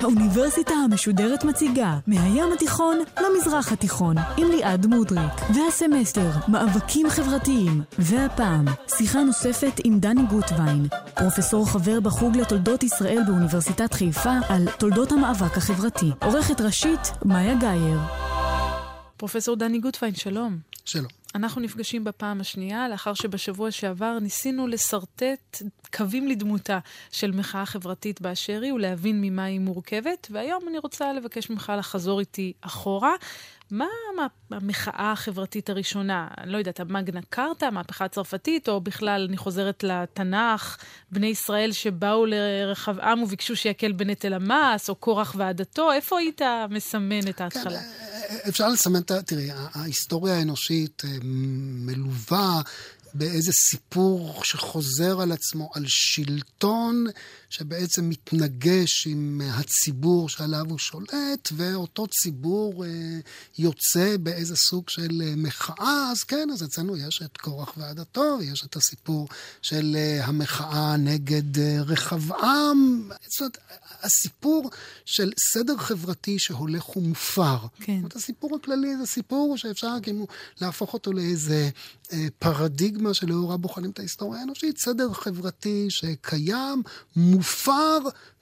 האוניברסיטה המשודרת מציגה מהים התיכון למזרח התיכון עם ליעד מודריק והסמסטר מאבקים חברתיים והפעם שיחה נוספת עם דני גוטווין פרופסור חבר בחוג לתולדות ישראל באוניברסיטת חיפה על תולדות המאבק החברתי עורכת ראשית מאיה גאייר פרופסור דני גוטווין, שלום. שלום. אנחנו נפגשים בפעם השנייה, לאחר שבשבוע שעבר ניסינו לשרטט קווים לדמותה של מחאה חברתית באשר היא ולהבין ממה היא מורכבת, והיום אני רוצה לבקש ממך לחזור איתי אחורה. מה המחאה החברתית הראשונה? אני לא יודעת, המגנה קרתא, המהפכה הצרפתית, או בכלל, אני חוזרת לתנ"ך, בני ישראל שבאו לרחבעם וביקשו שיקל בנטל המס, או קורח ועדתו, איפה היית מסמן את ההתחלה? כן, אפשר לסמן את ה... תראי, ההיסטוריה האנושית אה, מלווה באיזה סיפור שחוזר על עצמו, על שלטון שבעצם מתנגש עם הציבור שעליו הוא שולט, ואותו ציבור אה, יוצא באיזה סוג של אה, מחאה, אז כן, אז אצלנו יש את קורח ועדתו, ויש את הסיפור של אה, המחאה נגד רחבעם. זאת אומרת, הסיפור של סדר חברתי שהולך ומופר. כן. זאת אומרת, הסיפור הכללי זה סיפור שאפשר כאילו להפוך אותו לאיזה פרדיגמה שלאורה בוחנים את ההיסטוריה האנושית, סדר חברתי שקיים, מופר,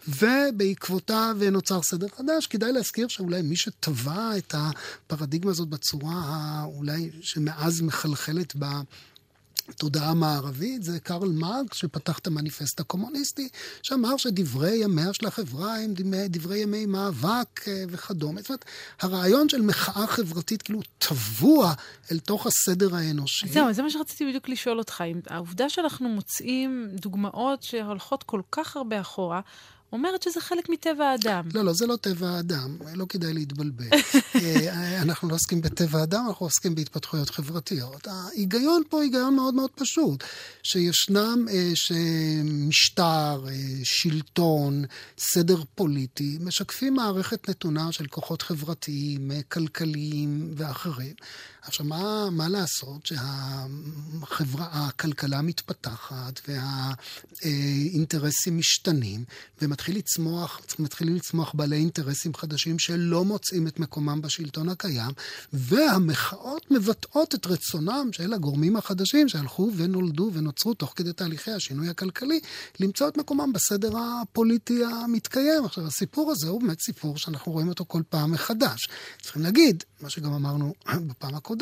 ובעקבותיו נוצר סדר חדש. כדאי להזכיר שאולי מי שטבע את הפרדיגמה הזאת בצורה אולי שמאז מחלחלת בה התודעה המערבית זה קרל מרקס שפתח את המניפסט הקומוניסטי, שאמר שדברי ימיה של החברה הם דברי ימי מאבק אה, וכדומה. זאת אומרת, הרעיון של מחאה חברתית כאילו טבוע אל תוך הסדר האנושי. זהו, זה מה שרציתי בדיוק לשאול אותך. העובדה שאנחנו מוצאים דוגמאות שהולכות כל כך הרבה אחורה, אומרת שזה חלק מטבע האדם. לא, לא, זה לא טבע האדם, לא כדאי להתבלבל. אה, אנחנו לא עוסקים בטבע האדם, אנחנו עוסקים בהתפתחויות חברתיות. ההיגיון פה היגיון מאוד מאוד פשוט, שישנם אה, שמשטר, אה, שלטון, סדר פוליטי, משקפים מערכת נתונה של כוחות חברתיים, כלכליים ואחרים. עכשיו, מה, מה לעשות שהחברה, הכלכלה מתפתחת והאינטרסים משתנים, ומתחיל לצמוח, מתחילים לצמוח בעלי אינטרסים חדשים שלא מוצאים את מקומם בשלטון הקיים, והמחאות מבטאות את רצונם של הגורמים החדשים שהלכו ונולדו ונוצרו תוך כדי תהליכי השינוי הכלכלי, למצוא את מקומם בסדר הפוליטי המתקיים. עכשיו, הסיפור הזה הוא באמת סיפור שאנחנו רואים אותו כל פעם מחדש. צריכים להגיד, מה שגם אמרנו בפעם הקודמת,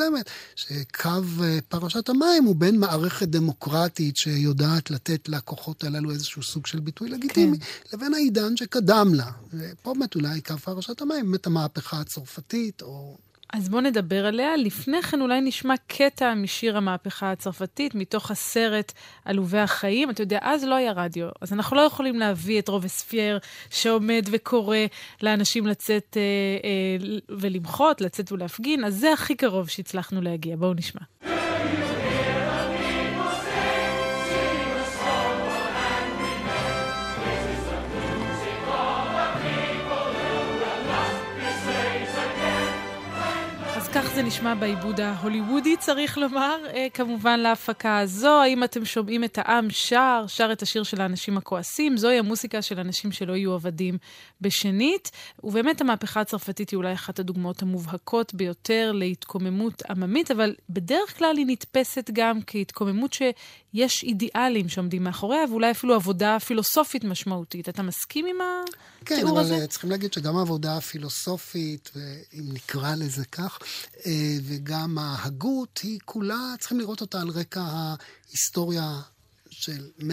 שקו אה, פרשת המים הוא בין מערכת דמוקרטית שיודעת לתת לכוחות הללו איזשהו סוג של ביטוי לגיטימי, כן. לבין העידן שקדם לה. ופה באמת אולי קו פרשת המים, באמת המהפכה הצרפתית, או אז בואו נדבר עליה. לפני כן אולי נשמע קטע משיר המהפכה הצרפתית, מתוך הסרט עלובי החיים. אתה יודע, אז לא היה רדיו, אז אנחנו לא יכולים להביא את רובספייר שעומד וקורא לאנשים לצאת אה, אה, ולמחות, לצאת ולהפגין, אז זה הכי קרוב שהצלחנו להגיע. בואו נשמע. זה נשמע בעיבוד ההוליוודי, צריך לומר, אה, כמובן להפקה הזו. האם אתם שומעים את העם שר, שר את השיר של האנשים הכועסים? זוהי המוסיקה של אנשים שלא יהיו עבדים בשנית. ובאמת המהפכה הצרפתית היא אולי אחת הדוגמאות המובהקות ביותר להתקוממות עממית, אבל בדרך כלל היא נתפסת גם כהתקוממות שיש אידיאלים שעומדים מאחוריה, ואולי אפילו עבודה פילוסופית משמעותית. אתה מסכים עם כן, התיאור הזה? כן, אבל צריכים להגיד שגם העבודה הפילוסופית, אם נקרא לזה כך, אה, וגם ההגות היא כולה, צריכים לראות אותה על רקע ההיסטוריה של 100-200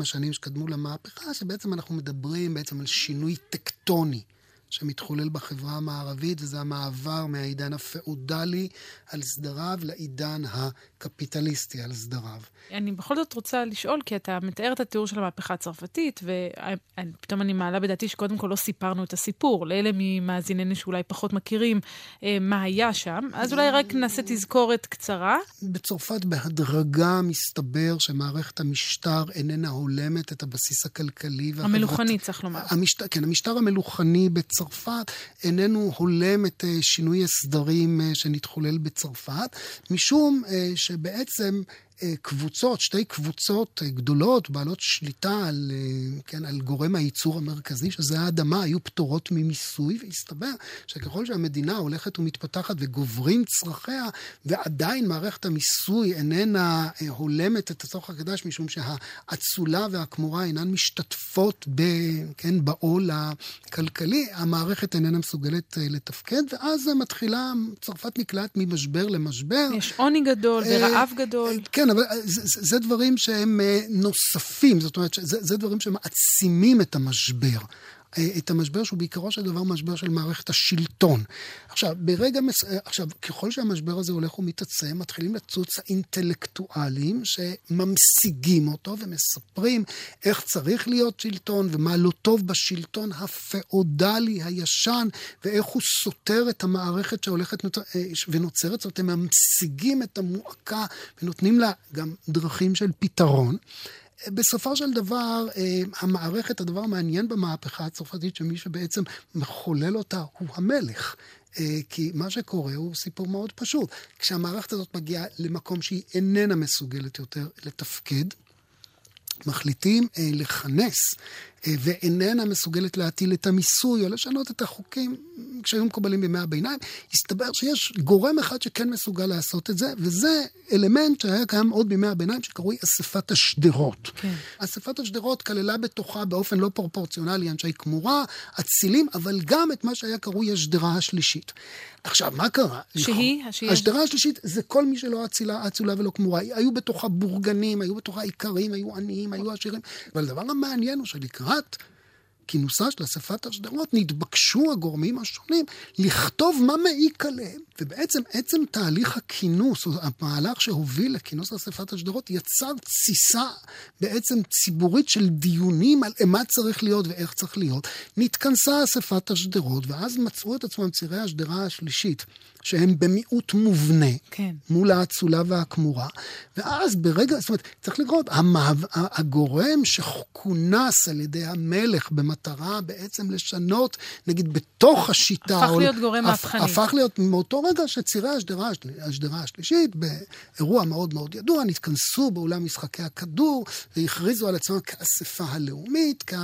השנים שקדמו למהפכה, שבעצם אנחנו מדברים בעצם על שינוי טקטוני. שמתחולל בחברה המערבית, וזה המעבר מהעידן הפאודלי על סדריו לעידן הקפיטליסטי על סדריו. אני בכל זאת רוצה לשאול, כי אתה מתאר את התיאור של המהפכה הצרפתית, ופתאום אני מעלה בדעתי שקודם כל לא סיפרנו את הסיפור. לאלה ממאזיננו שאולי פחות מכירים אה, מה היה שם, אז אולי רק נעשה תזכורת קצרה. בצרפת בהדרגה מסתבר שמערכת המשטר איננה הולמת את הבסיס הכלכלי והחברת... המלוכני, צריך לומר. המשט... כן, המשטר המלוכני בצרפת איננו הולם את אה, שינוי הסדרים אה, שנתחולל בצרפת, משום אה, שבעצם קבוצות, שתי קבוצות גדולות, בעלות שליטה על, כן, על גורם הייצור המרכזי, שזה האדמה, היו פטורות ממיסוי, והסתבר שככל שהמדינה הולכת ומתפתחת וגוברים צרכיה, ועדיין מערכת המיסוי איננה הולמת את הצורך הקדש, משום שהאצולה והכמורה אינן משתתפות ב, כן, בעול הכלכלי, המערכת איננה מסוגלת לתפקד, ואז מתחילה, צרפת נקלעת ממשבר למשבר. יש עוני גדול ורעב גדול. כן, אבל זה, זה, זה דברים שהם נוספים, זאת אומרת, זה, זה דברים שמעצימים את המשבר. את המשבר שהוא בעיקרו של דבר משבר של מערכת השלטון. עכשיו, ברגע, מס... עכשיו, ככל שהמשבר הזה הולך ומתעצם, מתחילים לצוץ האינטלקטואלים שממשיגים אותו ומספרים איך צריך להיות שלטון ומה לא טוב בשלטון הפאודלי הישן ואיך הוא סותר את המערכת שהולכת ונוצרת. זאת אומרת, הם ממשיגים את המועקה ונותנים לה גם דרכים של פתרון. בסופו של דבר, המערכת, הדבר המעניין במהפכה הצרפתית, שמי שבעצם מחולל אותה הוא המלך. כי מה שקורה הוא סיפור מאוד פשוט. כשהמערכת הזאת מגיעה למקום שהיא איננה מסוגלת יותר לתפקד, מחליטים לכנס ואיננה מסוגלת להטיל את המיסוי או לשנות את החוקים שהיו מקובלים בימי הביניים, הסתבר שיש גורם אחד שכן מסוגל לעשות את זה, וזה אלמנט שהיה קיים עוד בימי הביניים שקרוי אספת השדרות. כן. אספת השדרות כללה בתוכה באופן לא פרופורציונלי אנשי כמורה, אצילים, אבל גם את מה שהיה קרוי השדרה השלישית. עכשיו, מה קרה? שהיא? נכון, השדרה השלישית זה כל מי שלא אצילה, אצולה ולא כמורה. היו בתוכה בורגנים, היו בתוכה איכרים, היו עניים, היו עשירים. אבל הדבר המעניין הוא שלקראת כינוסה של אספת השדרות, נתבקשו הגורמים השונים לכתוב מה מעיק עליהם. ובעצם עצם תהליך הכינוס, או המהלך שהוביל לכינוס אספת השדרות, יצר תסיסה בעצם ציבורית של דיונים על מה צריך להיות ואיך צריך להיות. נתכנסה אספת השדרות, ואז מצאו את עצמם צירי השדרה השלישית, שהם במיעוט מובנה, כן. מול האצולה והכמורה, ואז ברגע, זאת אומרת, צריך לקרות, המעב, הגורם שכונס על ידי המלך במטרה בעצם לשנות, נגיד, בתוך השיטה... הפך להיות גורם מהפכני. הפך להיות מאותו רגע שצירי השדרה, השדרה השלישית, באירוע מאוד מאוד ידוע, נתכנסו באולם משחקי הכדור והכריזו על עצמם כאספה הלאומית, כ...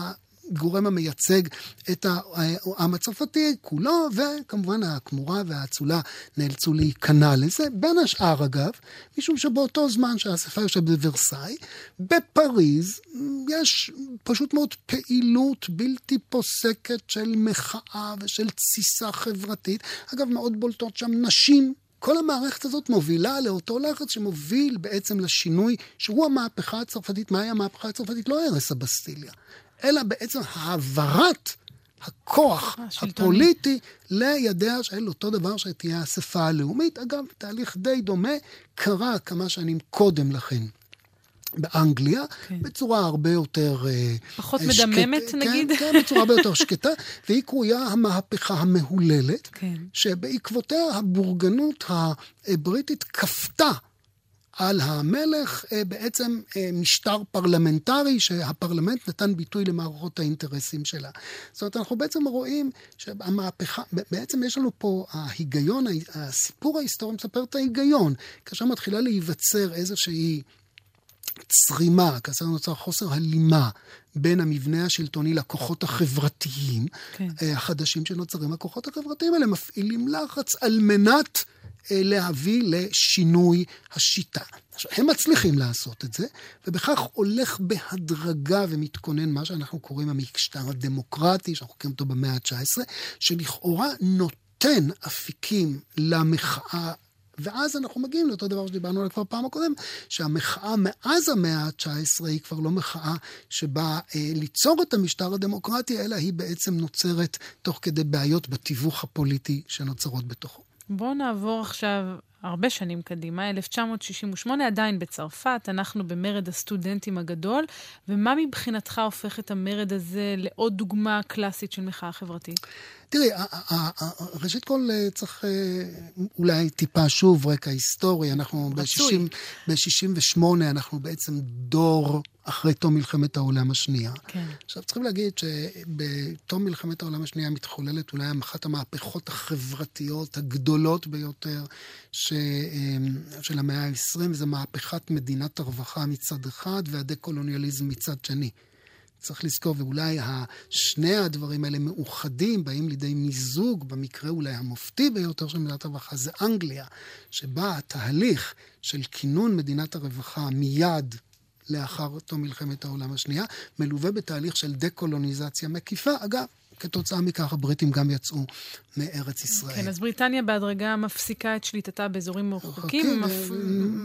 גורם המייצג את העם הצרפתי כולו, וכמובן הכמורה והאצולה נאלצו להיכנע לזה, בין השאר אגב, משום שבאותו זמן שהאספה יושבת בוורסאי, בפריז יש פשוט מאוד פעילות בלתי פוסקת של מחאה ושל תסיסה חברתית. אגב, מאוד בולטות שם נשים כל המערכת הזאת מובילה לאותו לחץ שמוביל בעצם לשינוי, שהוא המהפכה הצרפתית. מהי המהפכה הצרפתית? לא הרס הבסטיליה, אלא בעצם העברת הכוח הפוליטי לידיה של אותו דבר שתהיה האספה הלאומית. אגב, תהליך די דומה קרה כמה שנים קודם לכן. באנגליה, כן. בצורה הרבה יותר... אה, פחות שקט, מדממת, כן, נגיד? כן, בצורה הרבה יותר שקטה, והיא קרויה המהפכה המהוללת, כן. שבעקבותיה הבורגנות הבריטית כפתה על המלך אה, בעצם אה, משטר פרלמנטרי, שהפרלמנט נתן ביטוי למערכות האינטרסים שלה. זאת אומרת, אנחנו בעצם רואים שהמהפכה, בעצם יש לנו פה ההיגיון, הסיפור ההיסטורי מספר את ההיגיון. כאשר מתחילה להיווצר איזושהי... צרימה, כאשר נוצר חוסר הלימה בין המבנה השלטוני לכוחות החברתיים כן. אה, החדשים שנוצרים. הכוחות החברתיים האלה מפעילים לחץ על מנת אה, להביא לשינוי השיטה. עכשיו, הם מצליחים לעשות את זה, ובכך הולך בהדרגה ומתכונן מה שאנחנו קוראים המשטר הדמוקרטי, שאנחנו קוראים אותו במאה ה-19, שלכאורה נותן אפיקים למחאה ואז אנחנו מגיעים לאותו דבר שדיברנו עליו כבר פעם הקודם, שהמחאה מאז המאה ה-19 היא כבר לא מחאה שבאה אה, ליצור את המשטר הדמוקרטי, אלא היא בעצם נוצרת תוך כדי בעיות בתיווך הפוליטי שנוצרות בתוכו. בואו נעבור עכשיו הרבה שנים קדימה, 1968, עדיין בצרפת, אנחנו במרד הסטודנטים הגדול, ומה מבחינתך הופך את המרד הזה לעוד דוגמה קלאסית של מחאה חברתית? תראי, ראשית כל אה, צריך אה, אולי טיפה שוב רקע היסטורי. אנחנו ב-68, אנחנו בעצם דור אחרי תום מלחמת העולם השנייה. כן. עכשיו, צריכים להגיד שבתום מלחמת העולם השנייה מתחוללת אולי אחת המהפכות החברתיות הגדולות ביותר ש... ש, של המאה ה-20, זה מהפכת מדינת הרווחה מצד אחד והדה-קולוניאליזם מצד שני. צריך לזכור, ואולי שני הדברים האלה מאוחדים, באים לידי מיזוג, במקרה אולי המופתי ביותר של מדינת הרווחה, זה אנגליה, שבה התהליך של כינון מדינת הרווחה מיד לאחר תום מלחמת העולם השנייה, מלווה בתהליך של דה-קולוניזציה מקיפה. אגב, כתוצאה מכך הבריטים גם יצאו מארץ ישראל. כן, אז בריטניה בהדרגה מפסיקה את שליטתה באזורים מרוחקים,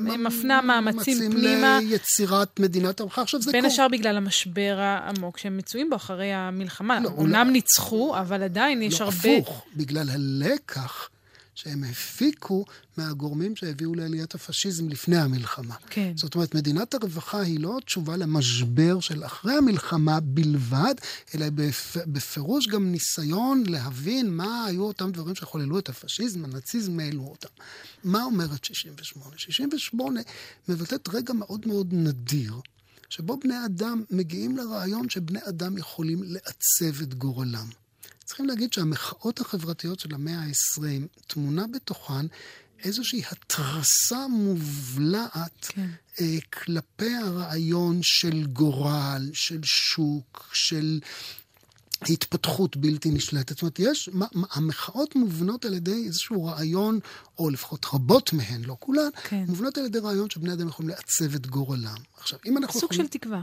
מפנה מאמצים פנימה. ליצירת מדינת הרווחה. עכשיו זה קורה. בין השאר בגלל המשבר העמוק שהם מצויים בו אחרי המלחמה. אומנם לא... ניצחו, אבל עדיין יש לא, הרבה... לא, הפוך, בגלל הלקח. שהם הפיקו מהגורמים שהביאו לעליית הפשיזם לפני המלחמה. כן. זאת אומרת, מדינת הרווחה היא לא תשובה למשבר של אחרי המלחמה בלבד, אלא בפירוש גם ניסיון להבין מה היו אותם דברים שחוללו את הפשיזם, הנאציזם, העלו אותם. מה אומרת 68? 68 מבטאת רגע מאוד מאוד נדיר. שבו בני אדם מגיעים לרעיון שבני אדם יכולים לעצב את גורלם. צריכים להגיד שהמחאות החברתיות של המאה ה-20 טמונה בתוכן איזושהי התרסה מובלעת כן. אה, כלפי הרעיון של גורל, של שוק, של התפתחות בלתי נשלטת. זאת אומרת, יש, המחאות מובנות על ידי איזשהו רעיון, או לפחות רבות מהן, לא כולן, כן. מובנות על ידי רעיון שבני אדם יכולים לעצב את גורלם. עכשיו, אם אנחנו סוג יכולים... של תקווה.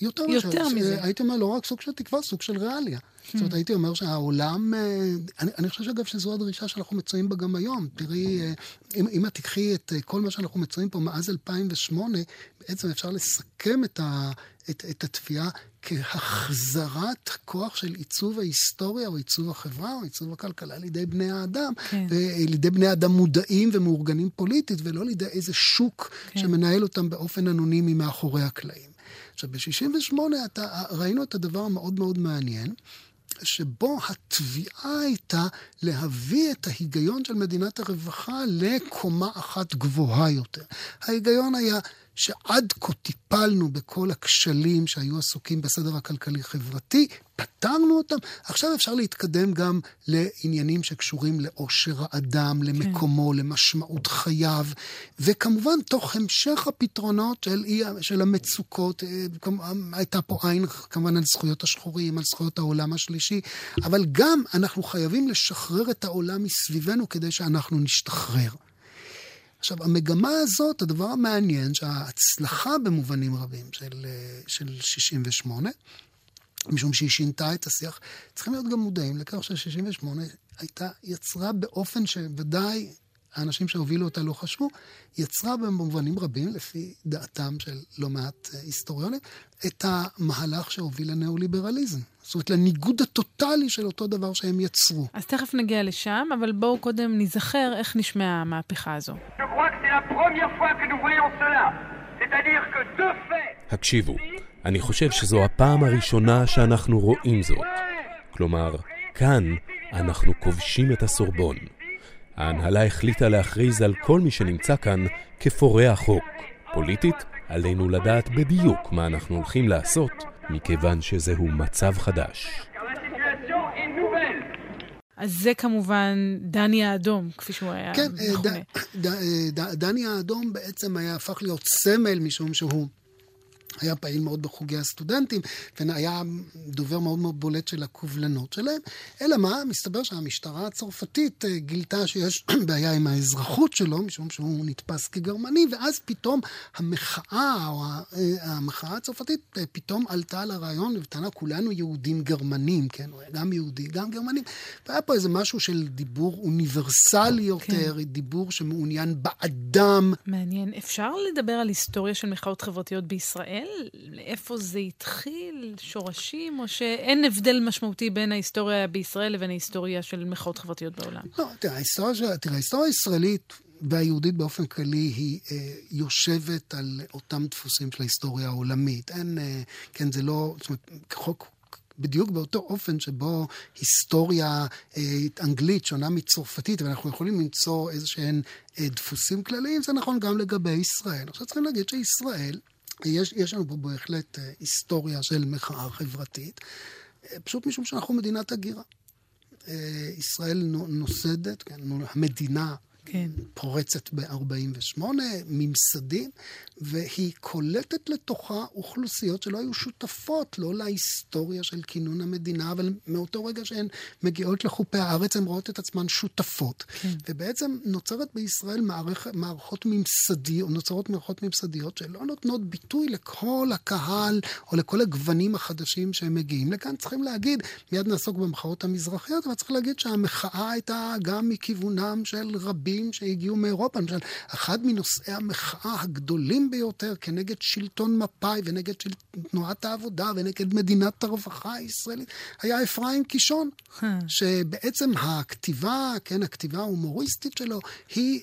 יותר, יותר מזה. הייתי אומר, לא רק סוג של תקווה, סוג של ריאליה. זאת אומרת, הייתי אומר שהעולם, אה, אני, אני חושב אגב שזו הדרישה שאנחנו מצויים בה גם היום. תראי, אה, אם, אם את תקחי את אה, כל מה שאנחנו מצויים פה מאז 2008, בעצם אפשר לסכם את, ה, את, את התביעה כהחזרת כוח של עיצוב ההיסטוריה או עיצוב החברה או עיצוב הכלכלה לידי בני האדם, כן. ולידי בני אדם מודעים ומאורגנים פוליטית, ולא לידי איזה שוק כן. שמנהל אותם באופן אנונימי מאחורי הקלעים. עכשיו, ב-68' ראינו את הדבר המאוד מאוד מעניין, שבו התביעה הייתה להביא את ההיגיון של מדינת הרווחה לקומה אחת גבוהה יותר. ההיגיון היה שעד כה טיפלנו בכל הכשלים שהיו עסוקים בסדר הכלכלי-חברתי, פתרנו אותם, עכשיו אפשר להתקדם גם לעניינים שקשורים לאושר האדם, למקומו, כן. למשמעות חייו, וכמובן תוך המשך הפתרונות של, של המצוקות, אה, הייתה פה עין כמובן על זכויות השחורים, על זכויות העולם השלישי, אבל גם אנחנו חייבים לשחרר את העולם מסביבנו כדי שאנחנו נשתחרר. עכשיו, המגמה הזאת, הדבר המעניין, שההצלחה במובנים רבים של, אה, של 68, משום שהיא שינתה את השיח, צריכים להיות גם מודעים לכך ש-68 הייתה, יצרה באופן שוודאי האנשים שהובילו אותה לא חשבו, יצרה במובנים רבים, לפי דעתם של לא מעט אה, היסטוריונים, את המהלך שהוביל לניאו-ליברליזם. זאת אומרת, לניגוד הטוטלי של אותו דבר שהם יצרו. אז תכף נגיע לשם, אבל בואו קודם נזכר איך נשמעה המהפכה הזו. הקשיבו, אני חושב שזו הפעם הראשונה שאנחנו רואים זאת. כלומר, כאן אנחנו כובשים את הסורבון. ההנהלה החליטה להכריז על כל מי שנמצא כאן כפורע חוק. פוליטית, עלינו לדעת בדיוק מה אנחנו הולכים לעשות, מכיוון שזהו מצב חדש. אז זה כמובן דני האדום, כפי שהוא היה כן, אה, מכונה. כן, דני האדום בעצם היה הפך להיות סמל, משום שהוא... היה פעיל מאוד בחוגי הסטודנטים, והיה דובר מאוד מאוד בולט של הקובלנות שלהם. אלא מה? מסתבר שהמשטרה הצרפתית אה, גילתה שיש בעיה עם האזרחות שלו, משום שהוא נתפס כגרמני, ואז פתאום המחאה, או אה, המחאה הצרפתית, אה, פתאום עלתה על הרעיון, וטענה, כולנו יהודים גרמנים, כן? הוא היה גם יהודי, גם גרמנים. והיה פה איזה משהו של דיבור אוניברסלי יותר, כן. דיבור שמעוניין באדם. מעניין. אפשר לדבר על היסטוריה של מחאות חברתיות בישראל? ישראל? איפה זה התחיל? שורשים? או שאין הבדל משמעותי בין ההיסטוריה בישראל לבין ההיסטוריה של מחאות חברתיות בעולם? לא, תראה, ההיסטוריה, תראה, ההיסטוריה הישראלית והיהודית באופן כללי היא אה, יושבת על אותם דפוסים של ההיסטוריה העולמית. אין, אה, כן, זה לא, זאת אומרת, כחוק בדיוק באותו אופן שבו היסטוריה אה, אנגלית שונה מצרפתית, ואנחנו יכולים למצוא איזה שהם אה, דפוסים כלליים, זה נכון גם לגבי ישראל. עכשיו צריכים להגיד שישראל יש, יש לנו פה בהחלט אה, היסטוריה של מחאה חברתית, אה, פשוט משום שאנחנו מדינת הגירה. אה, ישראל נוסדת, כן, המדינה כן. פורצת ב-48, ממסדים, והיא קולטת לתוכה אוכלוסיות שלא היו שותפות, לא להיסטוריה של כינון המדינה, אבל מאותו רגע שהן מגיעות לחופי הארץ, הן רואות את עצמן שותפות. כן. ובעצם נוצרת בישראל מערכ, מערכות ממסדיות, נוצרות מערכות ממסדיות שלא נותנות ביטוי לכל הקהל או לכל הגוונים החדשים שהם מגיעים לכאן. צריכים להגיד, מיד נעסוק במחאות המזרחיות, אבל צריך להגיד שהמחאה הייתה גם מכיוונם של רבים שהגיעו מאירופה. למשל, אחד מנושאי המחאה הגדולים ביותר כנגד שלטון מפא"י ונגד של... תנועת העבודה ונגד מדינת הרווחה הישראלית היה אפרים קישון, שבעצם הכתיבה, כן, הכתיבה ההומוריסטית שלו היא...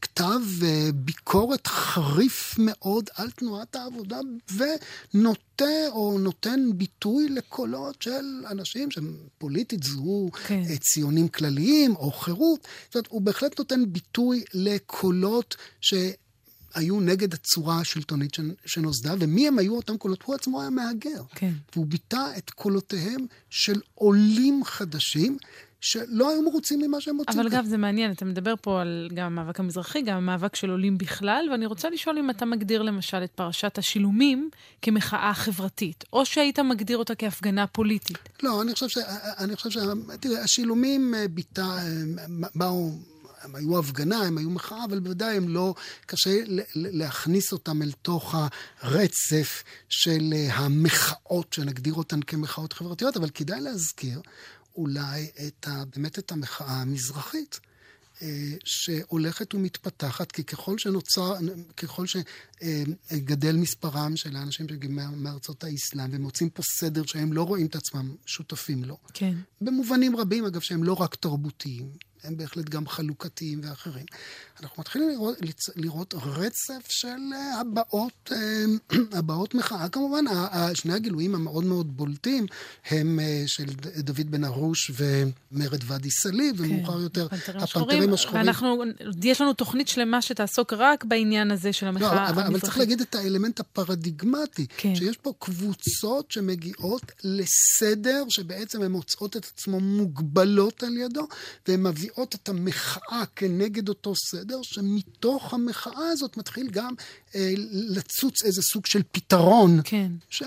כתב אה, ביקורת חריף מאוד על תנועת העבודה ונוטה או נותן ביטוי לקולות של אנשים שהם פוליטית זוהו כן. אה, ציונים כלליים או חירות. זאת אומרת, הוא בהחלט נותן ביטוי לקולות ש... היו נגד הצורה השלטונית שנוסדה, ומי הם היו אותם קולות? הוא עצמו היה מהגר. כן. והוא ביטא את קולותיהם של עולים חדשים, שלא היו מרוצים ממה שהם מוצאים. אבל אגב, זה מעניין, אתה מדבר פה על גם המאבק המזרחי, גם המאבק של עולים בכלל, ואני רוצה לשאול אם אתה מגדיר למשל את פרשת השילומים כמחאה חברתית, או שהיית מגדיר אותה כהפגנה פוליטית. לא, אני חושב ש... אני חושב ש... תראה, השילומים אה, ביטא... באו... הם היו הפגנה, הם היו מחאה, אבל בוודאי הם לא... קשה להכניס אותם אל תוך הרצף של אה, המחאות, שנגדיר אותן כמחאות חברתיות, אבל כדאי להזכיר אולי את ה, באמת את המחאה המזרחית. אה, שהולכת ומתפתחת, כי ככל שנוצר, ככל שגדל מספרם של האנשים מארצות האסלאם ומוצאים פה סדר שהם לא רואים את עצמם שותפים לו. כן. במובנים רבים, אגב, שהם לא רק תרבותיים, הם בהחלט גם חלוקתיים ואחרים. אנחנו מתחילים לראות, לראות רצף של אה, הבעות, אה, הבעות מחאה. כמובן, שני הגילויים המאוד מאוד בולטים הם אה, של דוד בן ארוש ומרד ואדי סאליב, כן, ומאוחר יותר הפנתרים השחורים. ואנחנו, יש לנו תוכנית שלמה שתעסוק רק בעניין הזה של המחאה לא, אבל. אבל צריך להגיד את האלמנט הפרדיגמטי, כן. שיש פה קבוצות שמגיעות לסדר שבעצם הן מוצאות את עצמן מוגבלות על ידו, והן מביאות את המחאה כנגד אותו סדר. שמתוך המחאה הזאת מתחיל גם אה, לצוץ איזה סוג של פתרון. כן. ש...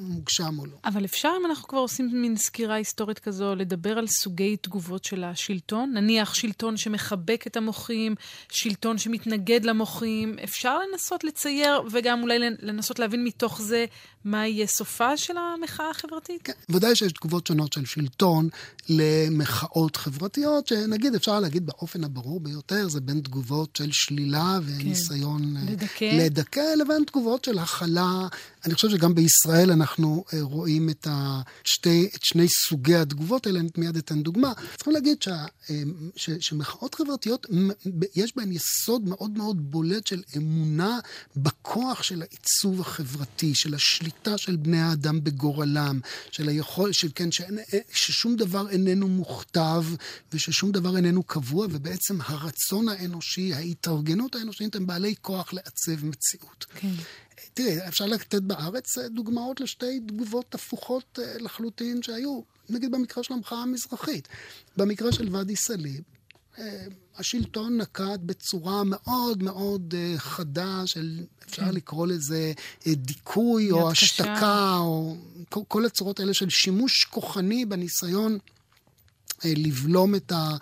מוגשם או לא. אבל אפשר, אם אנחנו כבר עושים מין סקירה היסטורית כזו, לדבר על סוגי תגובות של השלטון? נניח שלטון שמחבק את המוחים, שלטון שמתנגד למוחים. אפשר לנסות לצייר, וגם אולי לנסות להבין מתוך זה מה יהיה סופה של המחאה החברתית? כן, ודאי שיש תגובות שונות של שלטון למחאות חברתיות, שנגיד, אפשר להגיד באופן הברור ביותר, זה בין תגובות של שלילה וניסיון כן. לדכא. לדכא, לבין תגובות של הכלה. אני חושב שגם בישראל אנחנו אה, רואים את, השתי, את שני סוגי התגובות האלה, אני מיד אתן דוגמה. צריכים להגיד שה, אה, ש, שמחאות חברתיות, יש בהן יסוד מאוד מאוד בולט של אמונה בכוח של העיצוב החברתי, של השליטה. של בני האדם בגורלם, של היכול, של כן, שאין, ששום דבר איננו מוכתב וששום דבר איננו קבוע, ובעצם הרצון האנושי, ההתארגנות האנושית, הם בעלי כוח לעצב מציאות. כן. תראה, אפשר לתת בארץ אה, דוגמאות לשתי תגובות הפוכות אה, לחלוטין שהיו, נגיד במקרה של המחאה המזרחית. במקרה של ואדי סאליב, אה, השלטון נקט בצורה מאוד מאוד חדה של, אפשר כן. לקרוא לזה דיכוי או השתקה, או כל, כל הצורות האלה של שימוש כוחני בניסיון לבלום את, ה,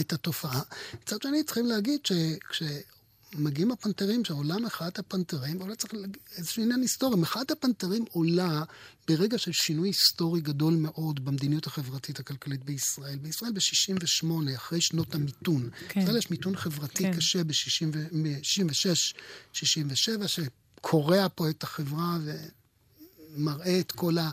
את התופעה. מצד שני, צריכים להגיד שכש... מגיעים הפנתרים, שעולה מחאת הפנתרים, ואולי צריך איזשהו עניין היסטורי. מחאת הפנתרים עולה ברגע של שינוי היסטורי גדול מאוד במדיניות החברתית הכלכלית בישראל. בישראל ב-68, אחרי שנות המיתון. כן. בישראל יש מיתון חברתי כן. קשה ב-66, 67, שקורע פה את החברה ו... מראה את כל, ה,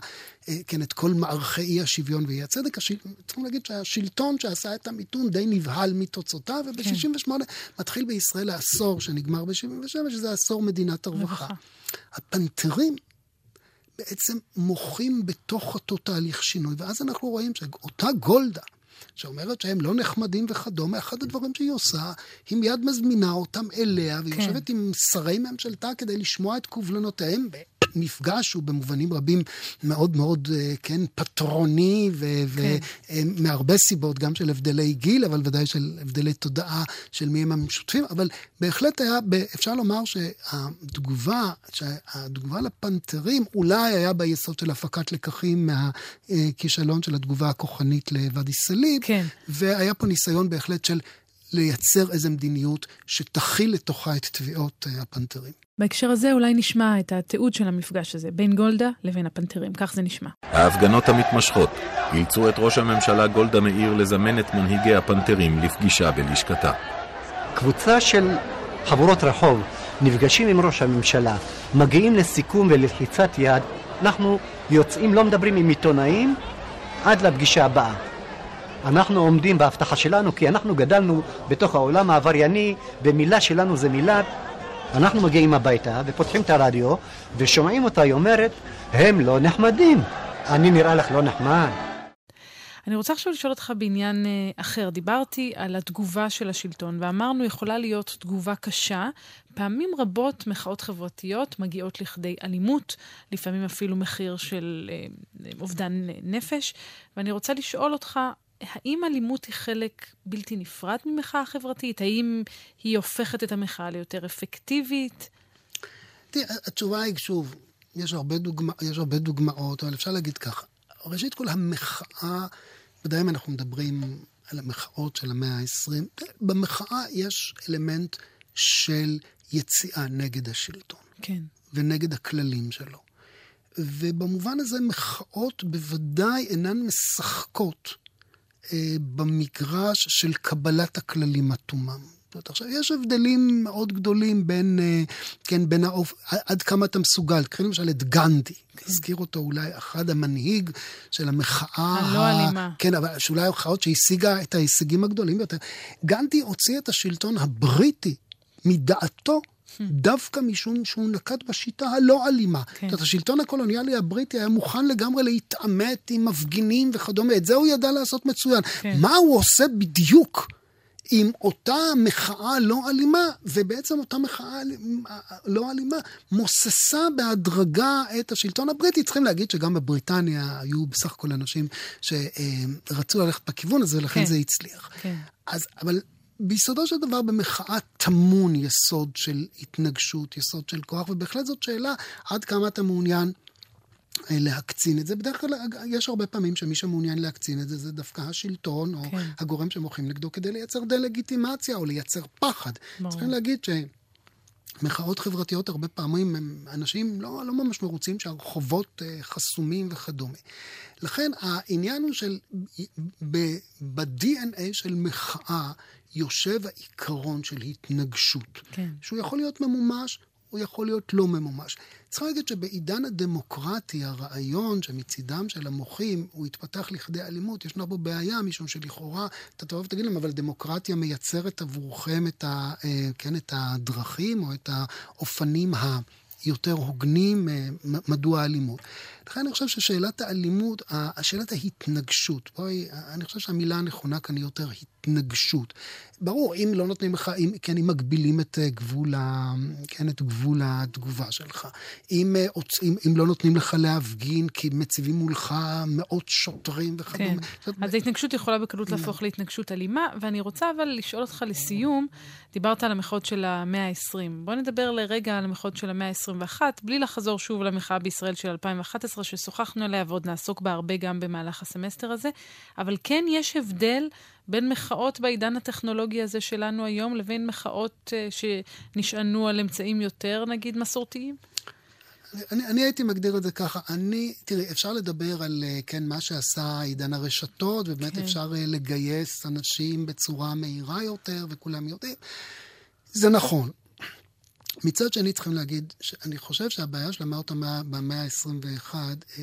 אה, כן, את כל מערכי אי השוויון ואי הצדק. השיל... צריכים להגיד שהשלטון שעשה את המיתון די נבהל מתוצאותיו, וב-68 כן. מתחיל בישראל העשור שנגמר ב-77, שזה עשור מדינת הרווחה. הפנתרים בעצם מוחים בתוך אותו תהליך שינוי, ואז אנחנו רואים שאותה גולדה, שאומרת שהם לא נחמדים וכדומה, אחד הדברים שהיא עושה, היא מיד מזמינה אותם אליה, והיא כן. יושבת עם שרי ממשלתה כדי לשמוע את קובלנותיהם המפגש הוא במובנים רבים מאוד מאוד, אה, כן, פטרוני, ומהרבה כן. סיבות, גם של הבדלי גיל, אבל ודאי של הבדלי תודעה של מי הם המשותפים, אבל בהחלט היה, אפשר לומר שהתגובה, שהתגובה לפנתרים אולי היה ביסוד של הפקת לקחים מהכישלון של התגובה הכוחנית לוואדי סאליב, כן. והיה פה ניסיון בהחלט של לייצר איזו מדיניות שתכיל לתוכה את תביעות אה, הפנתרים. בהקשר הזה אולי נשמע את התיעוד של המפגש הזה בין גולדה לבין הפנתרים, כך זה נשמע. ההפגנות המתמשכות אילצו את ראש הממשלה גולדה מאיר לזמן את מנהיגי הפנתרים לפגישה בלשכתה. קבוצה של חבורות רחוב נפגשים עם ראש הממשלה, מגיעים לסיכום ולחיצת יד, אנחנו יוצאים, לא מדברים עם עיתונאים עד לפגישה הבאה. אנחנו עומדים בהבטחה שלנו כי אנחנו גדלנו בתוך העולם העברייני, במילה שלנו זה מילה. אנחנו מגיעים הביתה ופותחים את הרדיו ושומעים אותה, היא אומרת, הם לא נחמדים. אני נראה לך לא נחמד? אני רוצה עכשיו לשאול אותך בעניין אה, אחר. דיברתי על התגובה של השלטון, ואמרנו, יכולה להיות תגובה קשה. פעמים רבות מחאות חברתיות מגיעות לכדי אלימות, לפעמים אפילו מחיר של אה, אובדן נפש. ואני רוצה לשאול אותך, האם אלימות היא חלק בלתי נפרד ממחאה חברתית? האם היא הופכת את המחאה ליותר אפקטיבית? תראה, התשובה היא, שוב, יש הרבה, דוגמא, יש הרבה דוגמאות, אבל אפשר להגיד ככה. ראשית כל, המחאה, ודאי אם אנחנו מדברים על המחאות של המאה ה-20, במחאה יש אלמנט של יציאה נגד השלטון. כן. ונגד הכללים שלו. ובמובן הזה מחאות בוודאי אינן משחקות אה, במגרש של קבלת הכללים עד תומם. עכשיו, יש הבדלים מאוד גדולים בין, אה, כן, בין האופ... עד כמה אתה מסוגל. קחי למשל את גנדי. הזכיר אותו אולי אחד המנהיג של המחאה... הלא אלימה. כן, אבל שאולי המחאות שהשיגה את ההישגים הגדולים ביותר. גנדי הוציא את השלטון הבריטי מדעתו דווקא משום שהוא נקט בשיטה הלא אלימה. כן. זאת אומרת, השלטון הקולוניאלי הבריטי היה מוכן לגמרי להתעמת עם מפגינים וכדומה. את זה הוא ידע לעשות מצוין. כן. מה הוא עושה בדיוק? עם אותה מחאה לא אלימה, ובעצם אותה מחאה לא אלימה מוססה בהדרגה את השלטון הבריטי. צריכים להגיד שגם בבריטניה היו בסך הכל אנשים שרצו ללכת בכיוון הזה, ולכן כן. זה הצליח. כן. אז, אבל ביסודו של דבר במחאה טמון יסוד של התנגשות, יסוד של כוח, ובהחלט זאת שאלה עד כמה אתה מעוניין אה, להקצין את זה. בדרך כלל יש הרבה פעמים שמי שמעוניין להקצין את זה זה דווקא השלטון, או כן. הגורם שמוחים נגדו כדי לייצר דה-לגיטימציה או לייצר פחד. ברור. צריכים להגיד ש... מחאות חברתיות הרבה פעמים הם אנשים לא, לא ממש מרוצים שהרחובות אה, חסומים וכדומה. לכן העניין הוא של, ב-DNA של מחאה יושב העיקרון של התנגשות. כן. שהוא יכול להיות ממומש, הוא יכול להיות לא ממומש. צריך להגיד שבעידן הדמוקרטי, הרעיון שמצידם של המוחים הוא התפתח לכדי אלימות, ישנה בו בעיה, משום שלכאורה, אתה תבוא ותגיד להם, אבל דמוקרטיה מייצרת עבורכם את, ה, אה, כן, את הדרכים או את האופנים ה... יותר הוגנים, אה, מדוע האלימות. לכן אני חושב ששאלת האלימות, שאלת ההתנגשות, בואי, אני חושב שהמילה הנכונה כאן היא יותר התנגשות. ברור, אם לא נותנים לך, אם, כן, אם מגבילים את אה, גבול, ה, כן, את גבול התגובה שלך, אם, אה, אם, אם לא נותנים לך להפגין כי מציבים מולך מאות שוטרים וכדומה. כן, זאת... אז ההתנגשות יכולה בקלות להפוך להתנגשות אלימה, ואני רוצה אבל לשאול אותך לסיום, דיברת על המחאות של המאה ה-20. בוא נדבר לרגע על המחאות של המאה ה-21, בלי לחזור שוב למחאה בישראל של 2011, ששוחחנו עליה ועוד נעסוק בה הרבה גם במהלך הסמסטר הזה, אבל כן יש הבדל בין מחאות בעידן הטכנולוגי הזה שלנו היום לבין מחאות uh, שנשענו על אמצעים יותר, נגיד, מסורתיים? אני, אני הייתי מגדיר את זה ככה. אני, תראי, אפשר לדבר על, אה, כן, מה שעשה עידן הרשתות, ובאמת כן. אפשר אה, לגייס אנשים בצורה מהירה יותר, וכולם יודעים. זה נכון. מצד שני צריכים להגיד, שאני חושב שהבעיה של המאות במאה ה-21,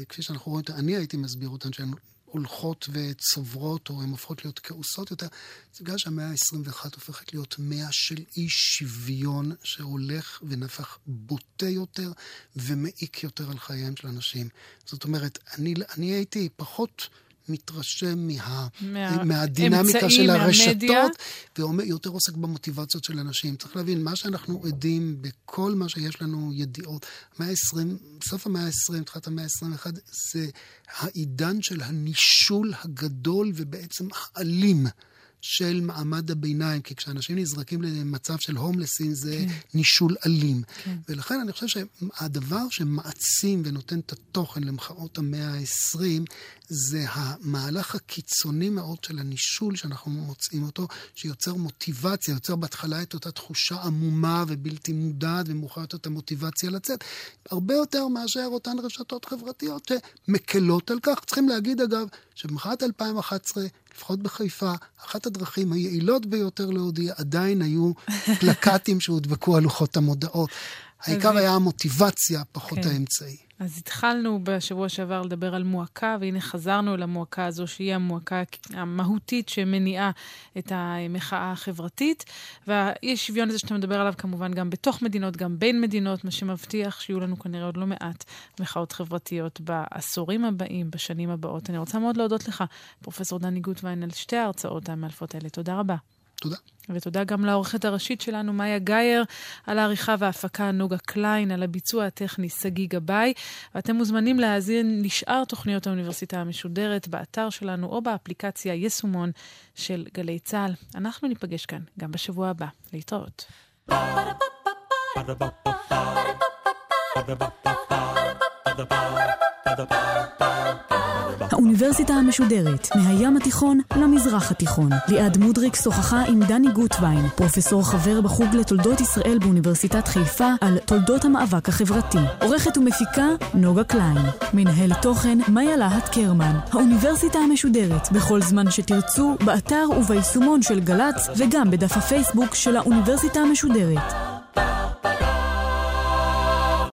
כפי שאנחנו רואים, אני הייתי מסביר אותן, שהן הולכות וצוברות, או הן הופכות להיות כעוסות יותר, זה בגלל שהמאה ה-21 הופכת להיות מאה של אי שוויון שהולך ונפח בוטה יותר ומעיק יותר על חייהם של אנשים. זאת אומרת, אני, אני הייתי פחות מתרשם מה, מה, מהדינמיקה של הרשתות, ויותר עוסק במוטיבציות של אנשים. צריך להבין, מה שאנחנו עדים בכל מה שיש לנו ידיעות, המאה ה-20, סוף המאה ה-20, תחילת המאה ה-21, זה העידן של הנישול הגדול ובעצם האלים. של מעמד הביניים, כי כשאנשים נזרקים למצב של הומלסים זה כן. נישול אלים. כן. ולכן אני חושב שהדבר שמעצים ונותן את התוכן למחאות המאה ה-20, זה המהלך הקיצוני מאוד של הנישול שאנחנו מוצאים אותו, שיוצר מוטיבציה, יוצר בהתחלה את אותה תחושה עמומה ובלתי מודעת, ומאוחר יותר את המוטיבציה לצאת, הרבה יותר מאשר אותן רשתות חברתיות שמקלות על כך. צריכים להגיד, אגב, שבמחאת 2011, לפחות בחיפה, אחת הדרכים היעילות ביותר להודיע עדיין היו פלקטים שהודבקו על לוחות המודעות. העיקר היה המוטיבציה, פחות כן. האמצעי. אז התחלנו בשבוע שעבר לדבר על מועקה, והנה חזרנו למועקה הזו, שהיא המועקה המהותית שמניעה את המחאה החברתית. והאי שוויון הזה שאתה מדבר עליו כמובן גם בתוך מדינות, גם בין מדינות, מה שמבטיח שיהיו לנו כנראה עוד לא מעט מחאות חברתיות בעשורים הבאים, בשנים הבאות. אני רוצה מאוד להודות לך, פרופ' דני גוטווין, על שתי ההרצאות המאלפות האלה. תודה רבה. תודה. ותודה גם לעורכת הראשית שלנו, מאיה גאייר, על העריכה וההפקה נוגה קליין, על הביצוע הטכני שגיא גבאי. ואתם מוזמנים להאזין לשאר תוכניות האוניברסיטה המשודרת באתר שלנו או באפליקציה יישומון של גלי צה"ל. אנחנו ניפגש כאן גם בשבוע הבא. להתראות. Ba-da-ba-ba-ba האוניברסיטה המשודרת, מהים התיכון למזרח התיכון. ליעד מודריק שוחחה עם דני גוטווין, פרופסור חבר בחוג לתולדות ישראל באוניברסיטת חיפה, על תולדות המאבק החברתי. עורכת ומפיקה, נוגה קליין. מנהל תוכן, מאיה להט קרמן. האוניברסיטה המשודרת, בכל זמן שתרצו, באתר וביישומון של גל"צ, וגם בדף הפייסבוק של האוניברסיטה המשודרת.